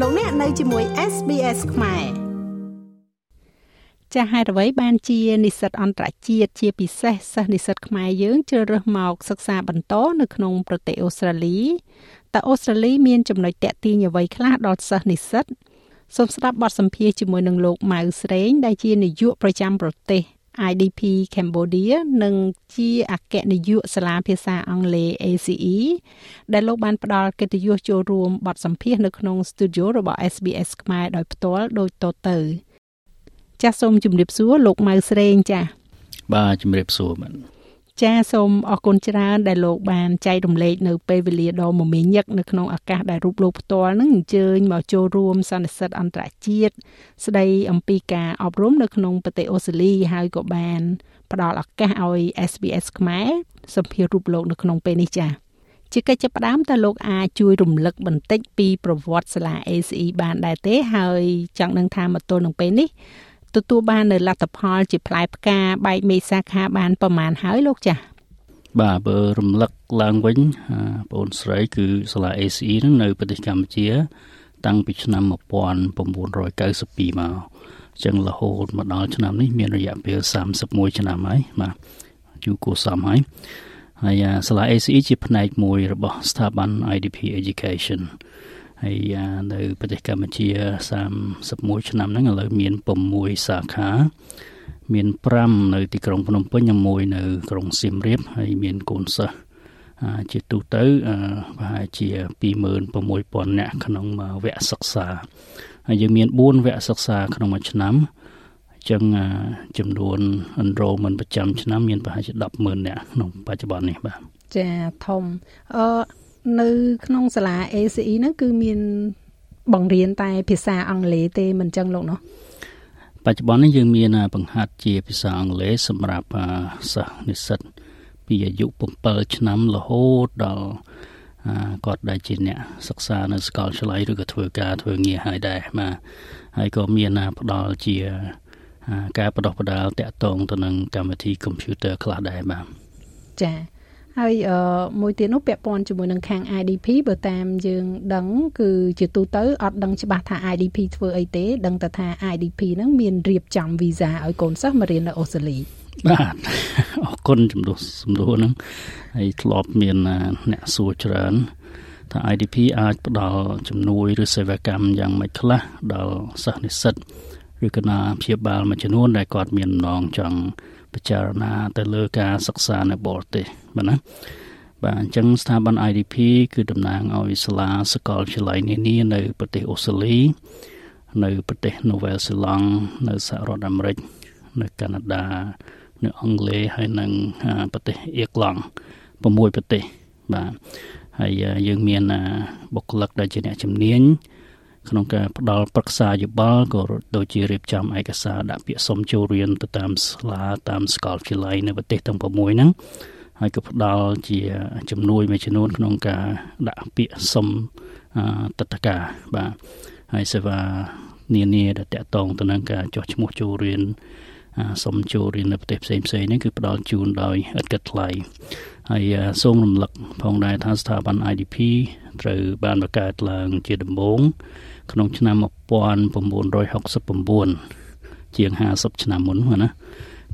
លោកអ្នកនៅជាមួយ SBS ខ្មែរចាស់ហេតុអ្វីបានជានិស្សិតអន្តរជាតិជាពិសេសសិស្សនិស្សិតខ្មែរយើងជ្រើសរើសមកសិក្សាបន្តនៅក្នុងប្រទេសអូស្ត្រាលីតើអូស្ត្រាលីមានចំណុចតាក់ទាញអ្វីខ្លះដល់សិស្សនិស្សិតសូមស្ដាប់បទសម្ភាសន៍ជាមួយនឹងលោកម៉ៅស្រេងដែលជានាយកប្រចាំប្រទេស IDP Cambodia និងជាអគ្គនាយកសាលាភាសាអង់គ្លេស ACE ដែលលោកបានផ្ដល់កិត្តិយសចូលរួមបទសម្ភាសន៍នៅក្នុង studio របស់ SBS ខ្មែរដោយផ្ទាល់ដូចតទៅចាសសូមជម្រាបសួរលោកម៉ៅស្រេងចាសបាទជម្រាបសួរបាទ ចាសូមអរគុណច្រើនដែលលោកបានចែករំលែកនៅពេលវេលាដ៏មមាញឹកនៅក្នុងឱកាសដែលរូបលោកផ្ទាល់នឹងអញ្ជើញមកចូលរួមសន្និសីទអន្តរជាតិស្ដីអំពីការអប់រំនៅក្នុងប្រទេសអូស្ត្រាលីហើយក៏បានផ្ដល់ឱកាសឲ្យ SBS ខ្មែរសម្ភាសរូបលោកនៅក្នុងពេលនេះចាជាកិច្ចចាប់ផ្ដើមតើលោកអាចជួយរំលឹកបន្តិចពីប្រវត្តិសាលា ACE បានដែរទេហើយចង់នឹងថាមកទល់នឹងពេលនេះ ទទួលបាននៅលទ្ធផលជាផ្លែផ្កាបែកមេសាខាបានប្រមាណហើយលោកចាស់បាទបើរំលឹកឡើងវិញបងអូនស្រី គឺសាលា ACE នឹងនៅប្រទេសកម្ពុជា តាំងពីឆ្នាំ1992មកអញ្ចឹងរហូតមកដល់ឆ្នាំនេះមានរយៈពេល31ឆ្នាំហើយបាទយូរគួរសមហើយហើយសាលា ACE ជាផ្នែកមួយរបស់ស្ថាប័ន IDP Education ហើយនៅប្រទេសកម្ពុជា31ឆ្នាំហ្នឹងឥឡូវមាន6សាខា មាន5នៅទីក្រុងភ្នំពេញនិងមួយនៅក្រុងសៀមរាបហើយមានកូនសិស្សជាទូទៅប្រហែលជា26000នាក់ក្នុងវគ្គសិក្សាហើយយើងមាន4វគ្គសិក្សាក្នុងមួយឆ្នាំអញ្ចឹងចំនួន enrollment ប្រចាំឆ្នាំមានប្រហែលជា100,000នាក់ក្នុងបច្ចុប្បន្ននេះបាទចាធំអឺ នៅក្នុងសាលា ACE ហ្នឹងគឺមានបង្រៀនតែភាសាអង់គ្លេសទេមិនចឹងលោកនោះបច្ចុប្បន្ននេះយើងមានបង្ហាត់ជាភាសាអង់គ្លេសសម្រាប់សិស្សនិស្សិតពីអាយុ7ឆ្នាំរហូតដល់គាត់ដែលជាអ្នកសិក្សានៅសាកលវិទ្យាល័យឬក៏ធ្វើការធ្វើងារហើយដែរបាទហើយក៏មានផ្ដល់ជាការបដោះបដាលតាក់ទងទៅនឹងកម្មវិធីកុំព្យូទ័រខ្លះដែរបាទចា៎ ហើយមួយទៀតនោះពាក់ព័ន្ធជាមួយនឹងខាង IDP បើតាមយើងដឹងគឺជាទូទៅអត់ដឹងច្បាស់ថា IDP ធ្វើអីទេ ដឹងតែថា IDP ហ្នឹងមានរៀបចំ visa ឲ្យកូនសិស្សមករៀននៅអូស្ត្រាលីបាទអរគុណចំនួនសំដួរហ្នឹងហើយធ្លាប់មានអ្នកសួរច្រើនថា IDP អាចផ្ដល់ជំនួយឬសេវាកម្មយ៉ាងម៉េចខ្លះដល់សិស្សនិស្សិតឬក៏ណាព្យាបាលមួយចំនួនដែលគាត់មានម្ដងចង់ ពិចារណាទៅលើការសិក្សានៅបរទេសបាទណាបាទអញ្ចឹងស្ថាប័ន IDP គឺតំណាងឲ្យសាលាសកលវិទ្យាល័យនានានៅប្រទេសអូស្ត្រាលី នៅប្រទេសនូវែលសេឡង់នៅសហរដ្ឋអាមេរិកនៅកាណាដា នៅអង់គ្លេសហើយនិងប្រទេសអៀក្លង់6ប្រទេសបាទហើយយើងមានបុគ្គលិកដែលជាអ្នកជំនាញ ក្នុងការផ្ដល់ប្រឹក្សាយោបល់ក៏ដូចជារៀបចំឯកសារដាក់ពាក្យសុំចូលរៀនទៅតាមសាលាតាមសាកលវិទ្យាល័យនៅប្រទេសទាំង6ហ្នឹងហើយក៏ផ្ដល់ជាជំនួយមួយចំនួនក្នុងការដាក់ពាក្យសុំតតកាបាទហើយសេវានានាដែលតកតងទៅនឹងការចុះឈ្មោះចូលរៀនសុំចូលរៀននៅប្រទេសផ្សេងផ្សេងនេះគឺផ្ដល់ជូនដោយឥតគិតថ្លៃហើយសូមរំលឹកផងដែរថាស្ថាប័ន IDP ត្រូវបានបង្កើតឡើងជាដំបូង ក្នុងឆ្នាំ1969ជាង50ឆ្នាំមុនណា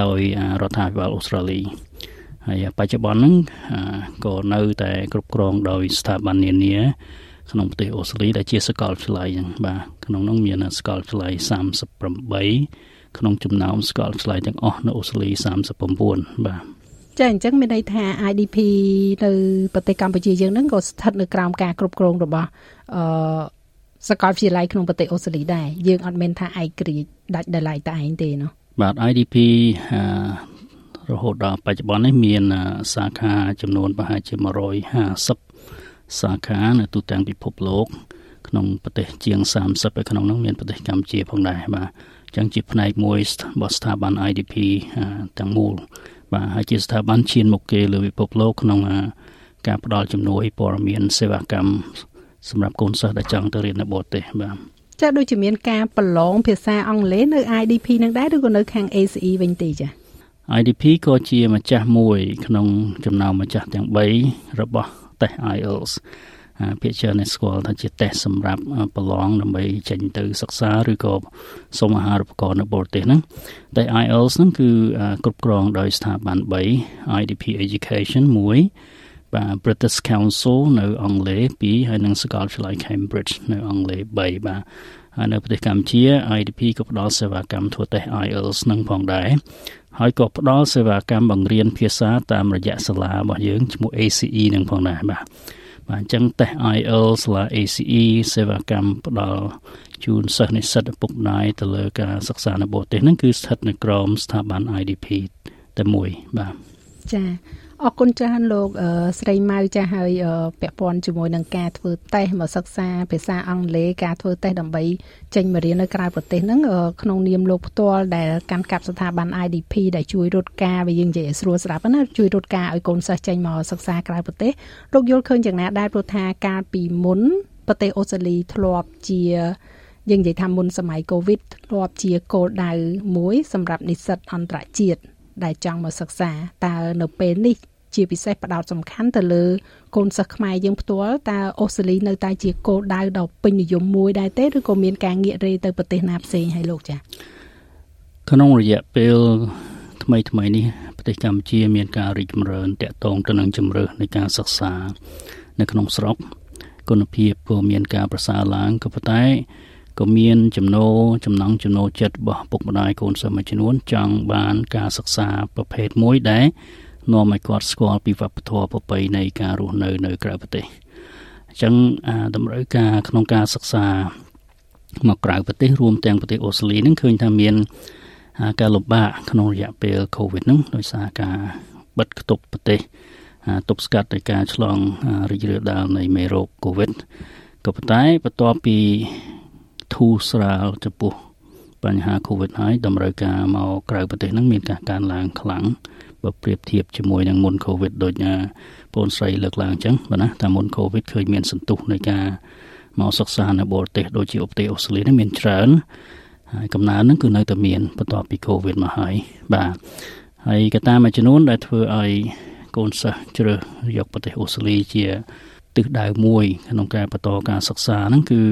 ដោយរដ្ឋាភិបាលអូស្ត្រាលីហើយបច្ចុប្បន្នហ្នឹងក៏នៅតែគ្រប់គ្រងដោយស្ថាប័ននានាក្នុងប្រទេសអូស្ត្រាលីដែលជាសាកលវិទ្យាល័យហ្នឹងបាទក្នុងនោះមានសាកលវិទ្យាល័យ38ក្នុងចំណោមសាកលវិទ្យាល័យទាំងអស់នៅអូស្ត្រាលី39បាទចាអញ្ចឹងមានន័យថា IDP នៅប្រទេសកម្ពុជាយើងហ្នឹងក៏ស្ថិតនៅក្រោមការគ្រប់គ្រងរបស់អឺ សាកលវិទ្យាល័យក្នុងប្រទេសអូស្ត្រាលីដែរយើងអត់មានថាឯករាជ្យដាច់ដោយឡែកតែឯងទេណោះបាទ IDP រហូតដល់បច្ចុប្បន្ននេះមានសាខាចំនួនប្រហែលជា150សាខានៅទូទាំងពិភពលោក ក្នុងប្រទេសជាង30នៅក្នុងនោះមានប្រទេសកម្ពុជាផងដែរបាទអញ្ចឹងជាផ្នែកមួយរបស់ស្ថាប័ន IDP ទាំងមូលបាទហើយជាស្ថាប័នឈានមុខគេលើពិភពលោកក្នុងការផ្ដល់ជំនួយព័ត៌មានសេវាកម្ម សម្រាប់កូនសិស្សដែលចង់ទៅរៀននៅបរទេសបាទចាដូចជាមានការប្រឡងភាសាអង់គ្លេសនៅ IDP នឹងដែរឬក៏នៅខាង ACE វិញទេចា IDP ក៏ជាម្ចាស់មួយ ក្នុងចំណោមម្ចាស់ទាំង3របស់តេស្ត IELTS ភាគច្រើនស្គាល់ថាជាតេស្តសម្រាប់ប្រឡងដើម្បីចេញទៅសិក្សាឬក៏សុំអាហារូបករណ៍នៅបរទេសហ្នឹងតែ IELTS ហ្នឹងគឺគ្រប់គ្រងដោយស្ថាប័ន3 IDP Education 1 បាទ British Council នៅអង់គ្លេស2ហើយនិងសាកលវិទ្យាល័យ Cambridge នៅអង់គ្លេស3បាទហើយនៅប្រទេសកម្ពុជា IDP ក៏ផ្ដល់សេវាកម្មធ្វើតេស្ត IELTS នឹងផងដែរហើយក៏ផ្ដល់សេវាកម្មបង្រៀនភាសាតាមរយៈសាលារបស់យើងឈ្មោះ ACE នឹងផងដែរបាទបាទអញ្ចឹងតេស្ត IELTS សាលា ACE សេវាកម្មផ្ដល់ជូនសិស្សនិស្សិតឪពុកម្ដាយទៅលើការសិក្សានៅបរទេសហ្នឹងគឺស្ថិតនៅក្រោមស្ថាប័ន IDP តែមួយបាទចា អរគុណច្រើនលោកស្រីម៉ៅចាស់ហើយពាក់ព័ន្ធជាមួយនឹងការធ្វើតេស្តមកសិក្សាភាសាអង់គ្លេសការធ្វើតេស្តដើម្បីចេញមករៀននៅក្រៅប្រទេសហ្នឹងក្នុងនាមលោកផ្ទាល់ដែលកាន់កាប់ស្ថាប័ន IDP ដែលជួយរត់ការវាយើងនិយាយឲ្យស្រួលស្រាប់ណាជួយរត់ការឲ្យកូនសិស្សចេញមកសិក្សាក្រៅប្រទេសលោកយល់ឃើញយ៉ាងណាដែរព្រោះថាកាលពីមុនប្រទេសអូស្ត្រាលីធ្លាប់ជាយើងនិយាយថាមុនសម័យកូវីដធ្លាប់ជាគោលដៅមួយ សម្រាប់និស្សិតអន្តរជាតិដែលចង់មកសិក្សាតើនៅពេលនេះ ជាពិសេសផ្ដោតសំខាន់ទៅលើកូនសិស្សខ្មែរយើងផ្ទាល់តើអូស្ត្រាលីនៅតែជាគោលដៅដ៏ពេញនិយមមួយដែរទេឬក៏មានការងាករេទៅប្រទេសណាផ្សេងហើយលោកចា៎ក្នុងរយៈពេលថ្មីថ្មីនេះប្រទេសកម្ពុជាមានការរីកចម្រើនតាក់ទងទៅនឹងជំរើសនៃការសិក្សា នៅក្នុងស្រុកគុណភាពក៏មានការប្រសើរឡើងក៏ប៉ុន្តែក៏មានចំណូលចំណង់ចំណូលចិត្តរបស់ពុកម្ដាយកូនសិស្សមួយចំនួនចង់បានការសិក្សាប្រភេទមួយដែល នាំឲ្យគាត់ស្គាល់ពីវប្បធម៌ប្រពៃណីការរស់នៅនៅក្រៅប្រទេសអញ្ចឹងតម្រូវការក្នុងការសិក្សាមកក្រៅប្រទេសរួមទាំងប្រទេសអូស្ត្រាលីនឹងឃើញថាមានការលំបាកក្នុងរយៈពេល COVID ហ្នឹងដោយសារការបិទគប់ប្រទេសទប់ស្កាត់នៃការឆ្លងរីករាលដាលនៃមេរោគ COVID ក៏ប៉ុន្តែបន្ទាប់ពីធូរស្រាលចំពោះបញ្ហា COVID ហើយតម្រូវការមកក្រៅប្រទេសហ្នឹងមានការកើនឡើងខ្លាំង បើប្រៀបធៀបជាមួយនឹងមុន Covid ដូចបងស្រីលើកឡើងអញ្ចឹងបាទណាតែមុន Covid ឃើញមានសន្ទុះនៃការមកសិក្សានៅបរទេសដូចជាប្រទេសអូស្ត្រាលីនេះមានច្រើនហើយកំណើនហ្នឹងគឺនៅតែមានបន្ទាប់ពី Covid មកហើយបាទហើយកត្តាមួយចំនួនដែលធ្វើឲ្យកូនសិស្សជ្រើសយកប្រទេសអូស្ត្រាលីជាទិសដៅមួយក្នុងការបន្តការសិក្សាហ្នឹងគឺ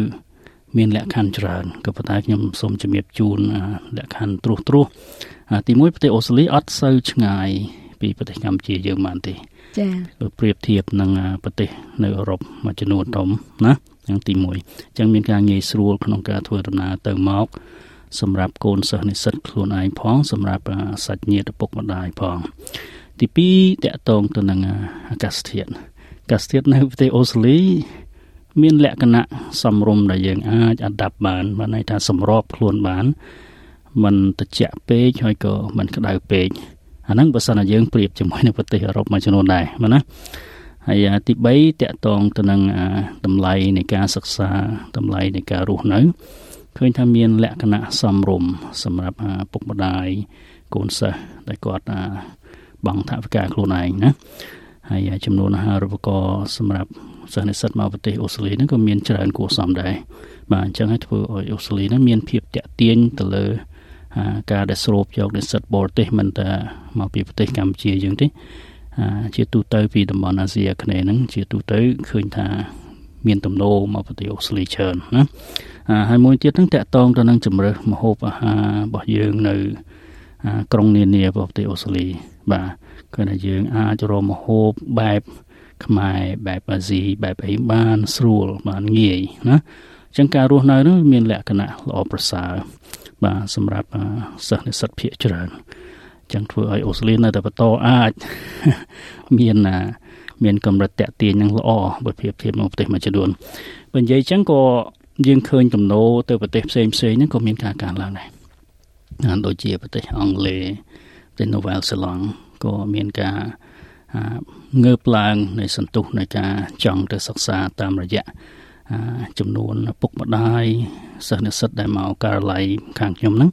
មានលក្ខខណ្ឌច្រើនក៏ប៉ុន្តែខ្ញុំសូមជំរាបជូនលក្ខខណ្ឌត្រួសត្រាស ទីមួយប្រទេសអូស្ត្រាលីអត់សូវឆ្ងាយពីប្រទេសកម្ពុជាយើងបានទេចា៎ប្រៀបធៀបនឹងប្រទេសនៅអឺរ៉ុបមួយចំនួនធំណាយ៉ាងទី1អញ្ចឹងមានការងាយស្រួលក្នុងការធ្វើដំណើរទៅមកសម្រាប់កូនសិស្សនិស្សិតខ្លួនឯងផង សម្រាប់សាច់ញាតិឪពុកម្ដាយផង ទី2តកតងទៅនឹងអាកាសធាតុអាកាសធាតុនៅប្រទេសអូស្ត្រាលីមានលក្ខណៈសំរុំដែលយើងអាចអាដាប់បានបានន័យថាសម្របខ្លួនបាន มันត្រជាក់ពេកហើយក៏มันក្តៅពេកអាហ្នឹងបើសិនជាយើងប្រៀបជាមួយនៅប្រទេសអឺរ៉ុបមួយចំនួនដែរមែនណាហើយទី3តកតងទៅនឹងតម្លៃនៃការសិក្សាតម្លៃនៃការរស់នៅឃើញថាមានលក្ខណៈសមរម្យសម្រាប់ពុកម្ដាយកូនសិស្សដែលគាត់បង់ថវិកាខ្លួនឯងណាហើយចំនួនអាហារូបករណ៍សម្រាប់សិស្សនិស្សិតមកប្រទេសអូស្ត្រាលីហ្នឹងក៏មានច្រើនគួរសមដែរបាទអញ្ចឹងឲ្យធ្វើឲ្យអូស្ត្រាលីហ្នឹងមានភាពតាក់ទាញទៅលើ ការដែលស្រូបយកនិស្សិតបរទេសមិនតែមកពីប្រទេសកម្ពុជាយើងទេជាទូទៅពីតំបន់អាស៊ីអាគ្នេយ៍ហ្នឹងជាទូទៅឃើញថាមានទំនោរមកប្រទេសអូស្ត្រាលីច្រើនណាហើយមួយទៀតហ្នឹងតកតងទៅនឹងជំរើសម្ហូបអាហាររបស់យើងនៅក្រុងនានារបស់ប្រទេសអូស្ត្រាលីបាទគឺថាយើងអាចរកម្ហូបបែបខ្មែរបែបអាស៊ីបែបអីបានស្រួលបានងាយណាអញ្ចឹងការរស់នៅនោះមានលក្ខណៈល្អប្រសើរបាទសម្រាប់សិស្សនិស្សិតភាគច្រើនចឹងធ្វើឲ្យអូស្ត្រាលីនៅតែបន្តអាចមានមានកម្រិតតាក់ទាញនឹងល្អបើប្រៀបធៀបនឹងប្រទេសមួយចំនួនបើនិយាយចឹងក៏យើងឃើញទំនោរទៅប្រទេសផ្សេងផ្សេងហ្នឹងក៏មានការកើនឡើងដែរដូចជាប្រទេសអង់គ្លេសប្រទេសនូវែលសេឡង់ក៏មានការងើបឡើងនៃសន្ទុះនៃការចង់ទៅសិក្សាតាមរយៈ ចំនួនពុកម្ដាយសិស្សនិស្សិតដែលមកការិយាល័យខាងខ្ញុំហ្នឹង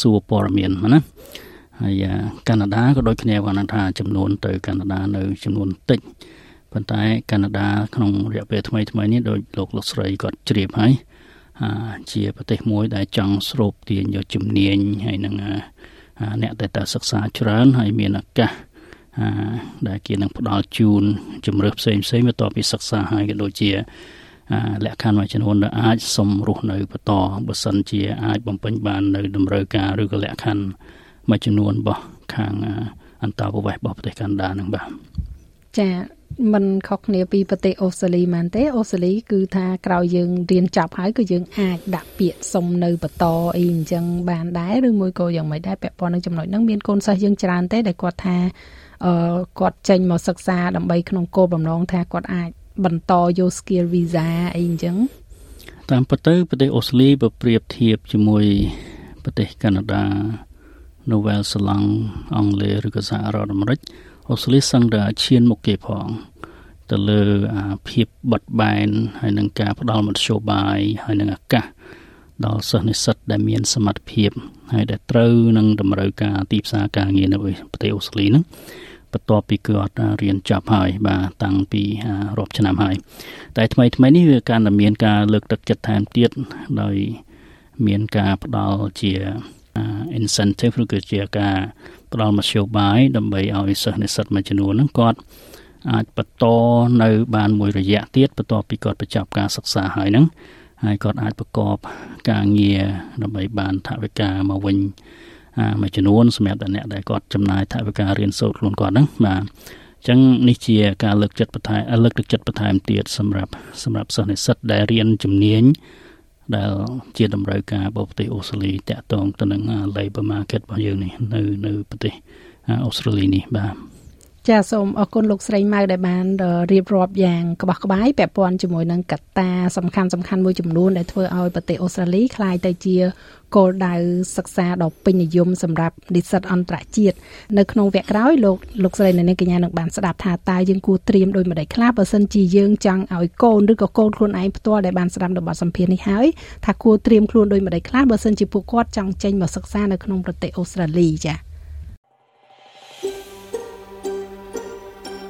សួរព័ត៌មានណាហើយកាណាដាក៏ដូចគ្នាគាត់ថាចំនួនទៅកាណាដានៅចំនួនតិចប៉ុន្តែកាណាដាក្នុងរយៈពេលថ្មីថ្មីនេះដោយលោកលោកស្រីគាត់ជ្រាបហើយជាប្រទេសមួយដែលចង់ស្រូបទាញយកជំនាញហើយនឹងអ្នកដែលតើសិក្សាច្រើនហើយមានឱកាសដែលគេនឹងផ្ដល់ជូនជំរឿផ្សេងផ្សេងបន្ទាប់ពីសិក្សាហើយក៏ដូចជា លក្ខខណ្ឌមួយចំនួនដែលអាចសំរុះនៅបន្តបើសិនជាអាចបំពេញបាននៅតម្រូវការឬក៏លក្ខខណ្ឌមួយចំនួនរបស់ខាងអន្តរប្រវេសន៍របស់ប្រទេសកាណាដានឹងបាទចាมันខុសគ្នាពីប្រទេសអូស្ត្រាលីមែនទេអូស្ត្រាលីគឺថាក្រោយយើងរៀនចប់ហើយគឺយើងអាចដាក់ពាក្យសុំនៅបន្តអីអញ្ចឹងបានដែរឬមួយក៏យ៉ាងមិនដែរពាក់ព័ន្ធនឹងចំណុចហ្នឹងមានកូនសិស្សយើងច្រើនទេដែលគាត់ថាអឺគាត់ចេញមកសិក្សាដើម្បីក្នុងគោលបំណងថាគាត់អាច បន្តយក skill visa អីអញ្ចឹងតាមពិតទៅប្រទេសអូស្ត្រាលីបើប្រៀបធៀបជាមួយប្រទេសកាណាដានូវែលសេឡង់អង់គ្លេសឬក៏សហរដ្ឋអាមេរិកអូស្ត្រាលីសឹងតែឈានមុខគេផងទៅលើភាពបត់បែនហើយនឹងការផ្ដល់មធ្យោបាយហើយនឹងឱកាសដល់សិស្សនិស្សិតដែលមានសមត្ថភាពហើយដែលត្រូវនឹងតម្រូវការទីផ្សារការងារនៅប្រទេសអូស្ត្រាលីហ្នឹង បន្ទាប់ពីគាត់រៀនចប់ហើយបាទតាំងពីរាប់ឆ្នាំហើយតែថ្មីថ្មីនេះវាកាន់តែមានការលើកទឹកចិត្តថែមទៀតដោយមានការផ្ដល់ជា incentive ឬក៏ជាការផ្ដល់មធ្យោបាយដើម្បីឲ្យសិស្សនិស្សិតមួយចំនួនហ្នឹងគាត់អាចបន្តនៅបានមួយរយៈទៀតបន្ទាប់ពីគាត់បញ្ចប់ការសិក្សាហើយហ្នឹងហើយគាត់អាចប្រកបការងារដើម្បីបានថវិកាមកវិញ មួយចំនួនសម្រាប់តែអ្នកដែលគាត់ចំណាយថវិការៀនសូត្រខ្លួនគាត់ហ្នឹងបាទអញ្ចឹងនេះជាការលើកចិត្តបន្ថែមលើកទឹកចិត្តបន្ថែមទៀតសម្រាប់សម្រាប់សិស្សនិស្សិតដែលរៀនជំនាញដែលជាតម្រូវការរបស់ប្រទេសអូស្ត្រាលីតាក់ទងទៅនឹង labor market របស់យើងនេះនៅនៅប្រទេសអូស្ត្រាលីនេះបាទ ចាសូមអរគុណលោកស្រីម៉ៅដែលបានរៀបរាប់យ៉ាងក្បោះក្បាយពាក់ព័ន្ធជាមួយនឹងកត្តាសំខាន់សំខាន់មួយចំនួនដែលធ្វើឲ្យប្រទេសអូស្ត្រាលីក្លាយទៅជាគោលដៅសិក្សាដ៏ពេញនិយមសម្រាប់និស្សិតអន្តរជាតិនៅក្នុងវគ្គក្រោយលោកលោកស្រីនៅនេះកញ្ញានឹងបានស្ដាប់ថាតើយើងគួរត្រៀមដោយម្ដេចខ្លះបើសិនជាយើងចង់ឲ្យកូនឬក៏កូនខ្លួនឯងផ្ទាល់ដែលបានស្ដាប់នៅបទសម្ភាសន៍នេះហើយថាគួរត្រៀមខ្លួនដោយម្ដេចខ្លះបើសិនជាពួកគាត់ចង់ចេញមកសិក្សានៅក្នុងប្រទេសអូស្ត្រាលីចា៎